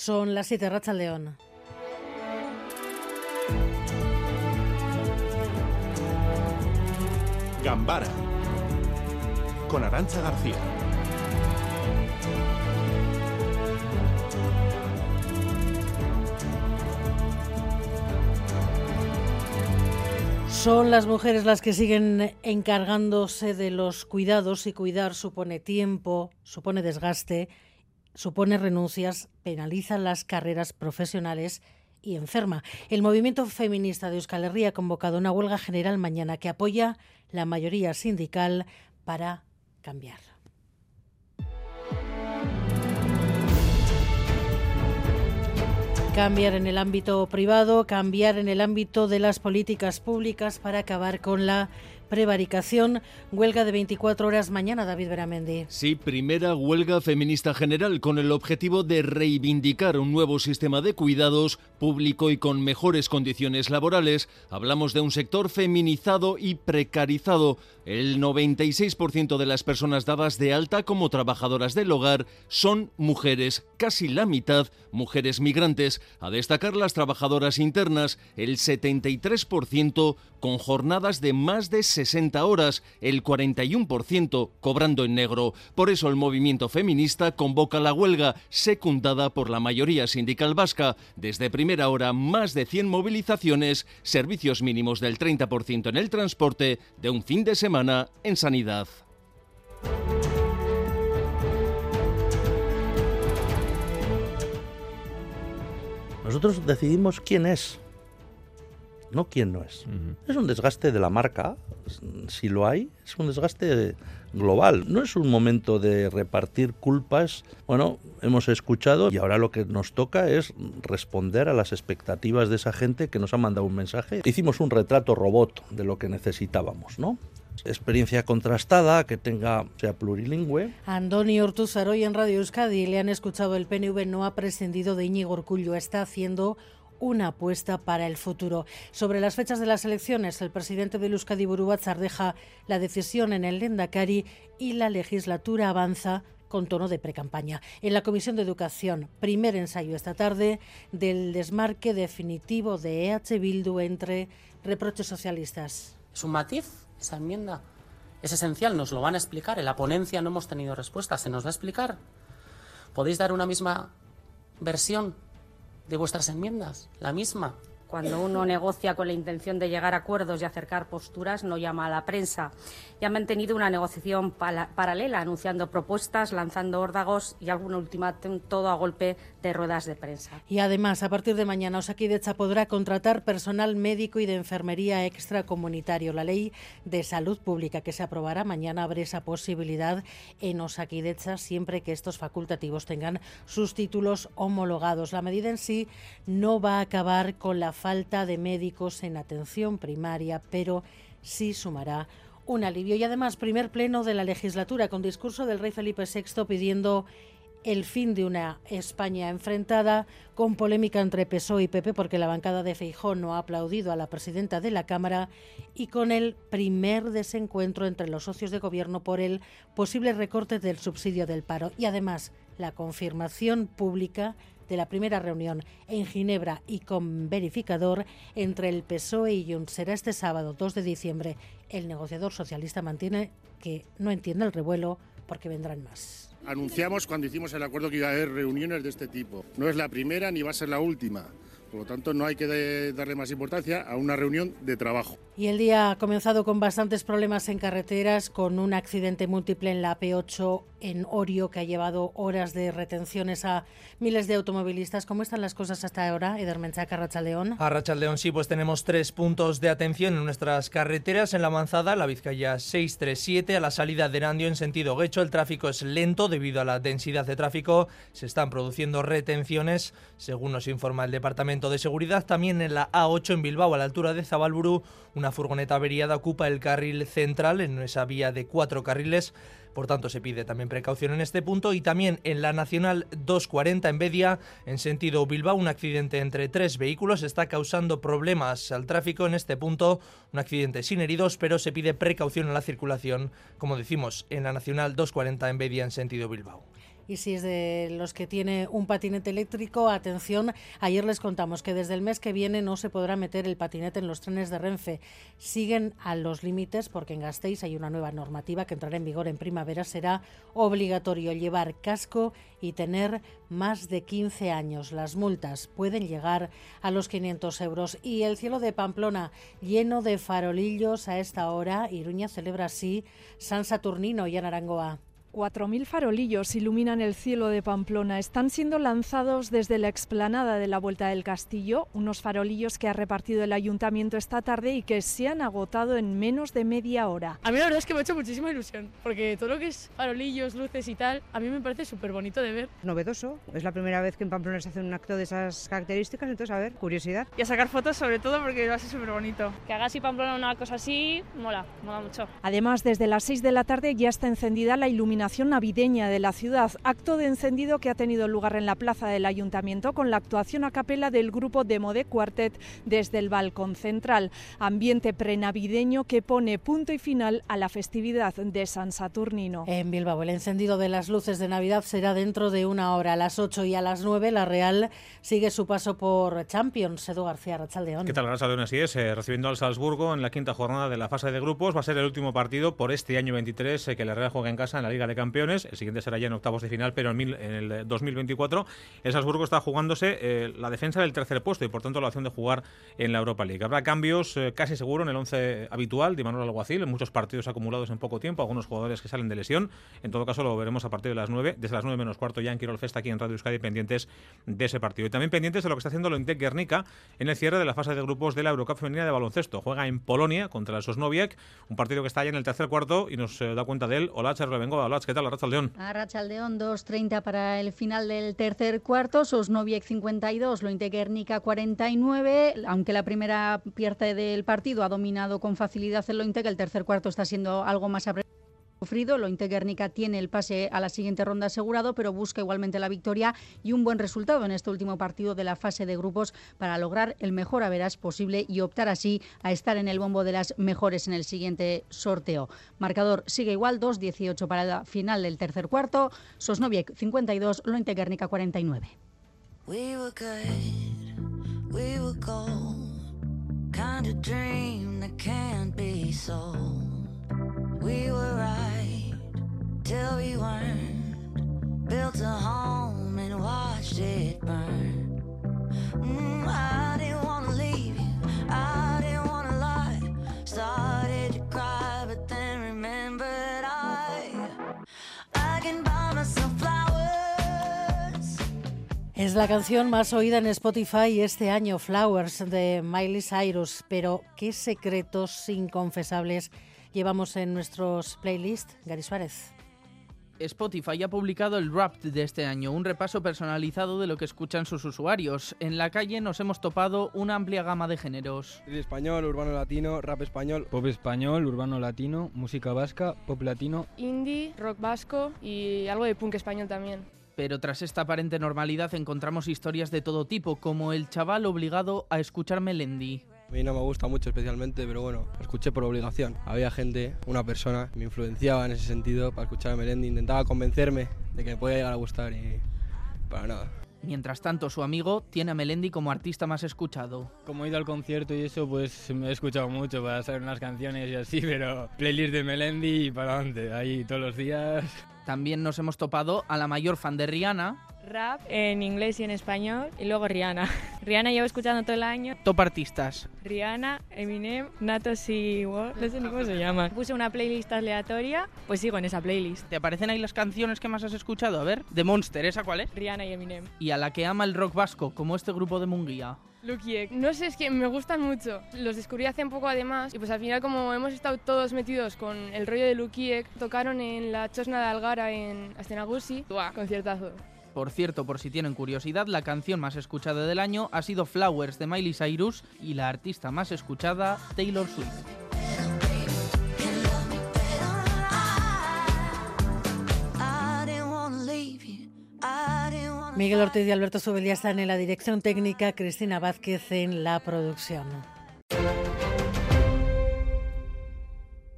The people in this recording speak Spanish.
Son las 7, Racha León. Gambara con Arancha García. Son las mujeres las que siguen encargándose de los cuidados y cuidar supone tiempo, supone desgaste, supone renuncias, penaliza las carreras profesionales y enferma. El movimiento feminista de Euskal Herria ha convocado una huelga general mañana que apoya la mayoría sindical para cambiar. Cambiar en el ámbito privado, cambiar en el ámbito de las políticas públicas para acabar con la prevaricación. Huelga de 24 horas mañana, David Beramendi. Sí, primera huelga feminista general con el objetivo de reivindicar un nuevo sistema de cuidados público y con mejores condiciones laborales. Hablamos de un sector feminizado y precarizado. El 96% de las personas dadas de alta como trabajadoras del hogar son mujeres, casi la mitad mujeres migrantes. A destacar las trabajadoras internas, el 73% con jornadas de más de 60 horas, el 41% cobrando en negro. Por eso el movimiento feminista convoca la huelga, secundada por la mayoría sindical vasca. Desde primera hora, más de 100 movilizaciones, servicios mínimos del 30% en el transporte, de un fin de semana en sanidad. Nosotros decidimos quién es no quién no es. Es un desgaste de la marca, si lo hay, es un desgaste global. No es un momento de repartir culpas. Bueno, hemos escuchado y ahora lo que nos toca es responder a las expectativas de esa gente que nos ha mandado un mensaje. Hicimos un retrato robot de lo que necesitábamos, ¿no? experiencia contrastada, que tenga, sea plurilingüe. Andoni Ortuzar, hoy en Radio Euskadi le han escuchado el PNV no ha prescindido de Íñigo Orcullo, está haciendo una apuesta para el futuro. Sobre las fechas de las elecciones, el presidente de Euskadi Burubatzar deja la decisión en el Lendakari y la legislatura avanza con tono de precampaña. En la Comisión de Educación, primer ensayo esta tarde del desmarque definitivo de EH Bildu entre reproches socialistas. Es un matiz esa enmienda. Es esencial, nos lo van a explicar. En la ponencia no hemos tenido respuesta. ¿Se nos va a explicar? ¿Podéis dar una misma versión de vuestras enmiendas, la misma. Cuando uno negocia con la intención de llegar a acuerdos y acercar posturas, no llama a la prensa. Y ha mantenido una negociación paralela, anunciando propuestas, lanzando órdagos y algún ultimátum, todo a golpe de ruedas de prensa. Y además, a partir de mañana, Osakidecha podrá contratar personal médico y de enfermería extracomunitario. La ley de salud pública que se aprobará mañana abre esa posibilidad en Osakidecha siempre que estos facultativos tengan sus títulos homologados. La medida en sí no va a acabar con la falta de médicos en atención primaria, pero sí sumará un alivio. Y además, primer pleno de la legislatura con discurso del rey Felipe VI pidiendo el fin de una España enfrentada con polémica entre PSOE y PP porque la bancada de Feijón no ha aplaudido a la presidenta de la Cámara y con el primer desencuentro entre los socios de gobierno por el posible recorte del subsidio del paro y además la confirmación pública de la primera reunión en Ginebra y con verificador entre el PSOE y Junts. Será este sábado 2 de diciembre. El negociador socialista mantiene que no entiende el revuelo porque vendrán más. Anunciamos cuando hicimos el acuerdo que iba a haber reuniones de este tipo. No es la primera ni va a ser la última. Por lo tanto, no hay que darle más importancia a una reunión de trabajo. Y el día ha comenzado con bastantes problemas en carreteras, con un accidente múltiple en la P8 en Orio que ha llevado horas de retenciones a miles de automovilistas. ¿Cómo están las cosas hasta ahora, Eder Menchaca, Rachaldeón? A Rachaldeón sí, pues tenemos tres puntos de atención en nuestras carreteras. En la avanzada, la Vizcaya 637, a la salida de Erandio en sentido Guecho, el tráfico es lento debido a la densidad de tráfico. Se están produciendo retenciones, según nos informa el Departamento de Seguridad. También en la A8 en Bilbao, a la altura de Zabalburu, una furgoneta averiada ocupa el carril central en esa vía de cuatro carriles. Por tanto, se pide también precaución en este punto y también en la Nacional 240 en Bedia, en sentido Bilbao, un accidente entre tres vehículos está causando problemas al tráfico en este punto, un accidente sin heridos, pero se pide precaución en la circulación, como decimos, en la Nacional 240 en Bedia en sentido Bilbao. Y si es de los que tiene un patinete eléctrico, atención, ayer les contamos que desde el mes que viene no se podrá meter el patinete en los trenes de Renfe. Siguen a los límites porque en Gasteiz hay una nueva normativa que entrará en vigor en primavera. Será obligatorio llevar casco y tener más de 15 años. Las multas pueden llegar a los 500 euros. Y el cielo de Pamplona lleno de farolillos a esta hora. Iruña celebra así San Saturnino y Anarangoa. 4.000 farolillos iluminan el cielo de Pamplona. Están siendo lanzados desde la explanada de la Vuelta del Castillo, unos farolillos que ha repartido el ayuntamiento esta tarde y que se han agotado en menos de media hora. A mí la verdad es que me ha hecho muchísima ilusión, porque todo lo que es farolillos, luces y tal, a mí me parece súper bonito de ver. Novedoso, es la primera vez que en Pamplona se hace un acto de esas características, entonces a ver, curiosidad. Y a sacar fotos sobre todo porque va a ser súper bonito. Que haga así Pamplona una cosa así, mola, mola mucho. Además, desde las 6 de la tarde ya está encendida la iluminación navideña de la ciudad, acto de encendido que ha tenido lugar en la plaza del ayuntamiento con la actuación a capela del grupo Demo de Quartet desde el balcón central. Ambiente prenavideño que pone punto y final a la festividad de San Saturnino. En Bilbao, el encendido de las luces de Navidad será dentro de una hora, a las 8 y a las 9. La Real sigue su paso por Champions. Edu García, Rachaldeón. ¿Qué tal, Rachaldeón? Así es, eh, recibiendo al Salzburgo en la quinta jornada de la fase de grupos. Va a ser el último partido por este año 23 eh, que la Real juega en casa en la Liga de Campeones. El siguiente será ya en octavos de final, pero en, mil, en el 2024 el Salzburgo está jugándose eh, la defensa del tercer puesto y por tanto la opción de jugar en la Europa League. Habrá cambios eh, casi seguro en el 11 habitual de Manuel Alguacil, en muchos partidos acumulados en poco tiempo, algunos jugadores que salen de lesión. En todo caso lo veremos a partir de las 9, desde las 9 menos cuarto ya en Quirol Festa aquí en Radio Euskadi pendientes de ese partido. Y también pendientes de lo que está haciendo el Intec Guernica en el cierre de la fase de grupos de la Eurocup femenina de baloncesto. Juega en Polonia contra el Sosnoviec, un partido que está ya en el tercer cuarto y nos eh, da cuenta de él. Hola, Charles Bengoa. Hola, ¿qué tal? Racha León. A Rachaldeón 2.30 para el final del tercer cuarto, Sosnoviec 52, Lointe Guernica 49, aunque la primera pierde del partido ha dominado con facilidad el Lointe, que el tercer cuarto está siendo algo más apretado sufrido. Lointe Guernica tiene el pase a la siguiente ronda asegurado, pero busca igualmente la victoria y un buen resultado en este último partido de la fase de grupos para lograr el mejor averas posible y optar así a estar en el bombo de las mejores en el siguiente sorteo. Marcador sigue igual, 2-18 para la final del tercer cuarto, Sosnoviec 52, Lointe Guernica 49. We were good, we till we weren't. Built a home and watched it burn. Mm, I didn't want to leave you. I didn't want to lie. Started to cry, but then remembered I. I can buy myself flowers. Es la canción más oída en Spotify este año, Flowers, de Miley Cyrus. Pero, ¿qué secretos inconfesables? llevamos en nuestros playlists. Gary Suárez. Spotify ha publicado el Wrapped de este año, un repaso personalizado de lo que escuchan sus usuarios. En la calle nos hemos topado una amplia gama de géneros. Español, urbano latino, rap español, pop español, urbano latino, música vasca, pop latino, indie, rock vasco y algo de punk español también. Pero tras esta aparente normalidad encontramos historias de todo tipo, como el chaval obligado a escuchar Melendi. A mí no me gusta mucho especialmente, pero bueno, lo escuché por obligación. Había gente, una persona, que me influenciaba en ese sentido para escuchar a Melendi, intentaba convencerme de que me podía llegar a gustar y para nada. Mientras tanto, su amigo tiene a Melendi como artista más escuchado. Como he ido al concierto y eso, pues me he escuchado mucho para hacer unas canciones y así, pero playlist de Melendi y para adelante, ahí todos los días. También nos hemos topado a la mayor fan de Rihanna. Rap en inglés y en español. Y luego Rihanna. Rihanna llevo escuchando todo el año. Top artistas. Rihanna, Eminem, Natos y... No sé ni cómo se llama. Puse una playlist aleatoria, pues sigo en esa playlist. ¿Te aparecen ahí las canciones que más has escuchado? A ver, de Monster, ¿esa cuál es? Rihanna y Eminem. Y a la que ama el rock vasco, como este grupo de Munguía. Lukiek. No sé, es que me gustan mucho. Los descubrí hace un poco además y pues al final como hemos estado todos metidos con el rollo de Lukiek, tocaron en la Chosna de Algara en Astenagusi. ¡Buah! Conciertazo. Por cierto, por si tienen curiosidad, la canción más escuchada del año ha sido Flowers de Miley Cyrus y la artista más escuchada, Taylor Swift. Miguel Ortiz y Alberto Subelía están en la dirección técnica, Cristina Vázquez en la producción.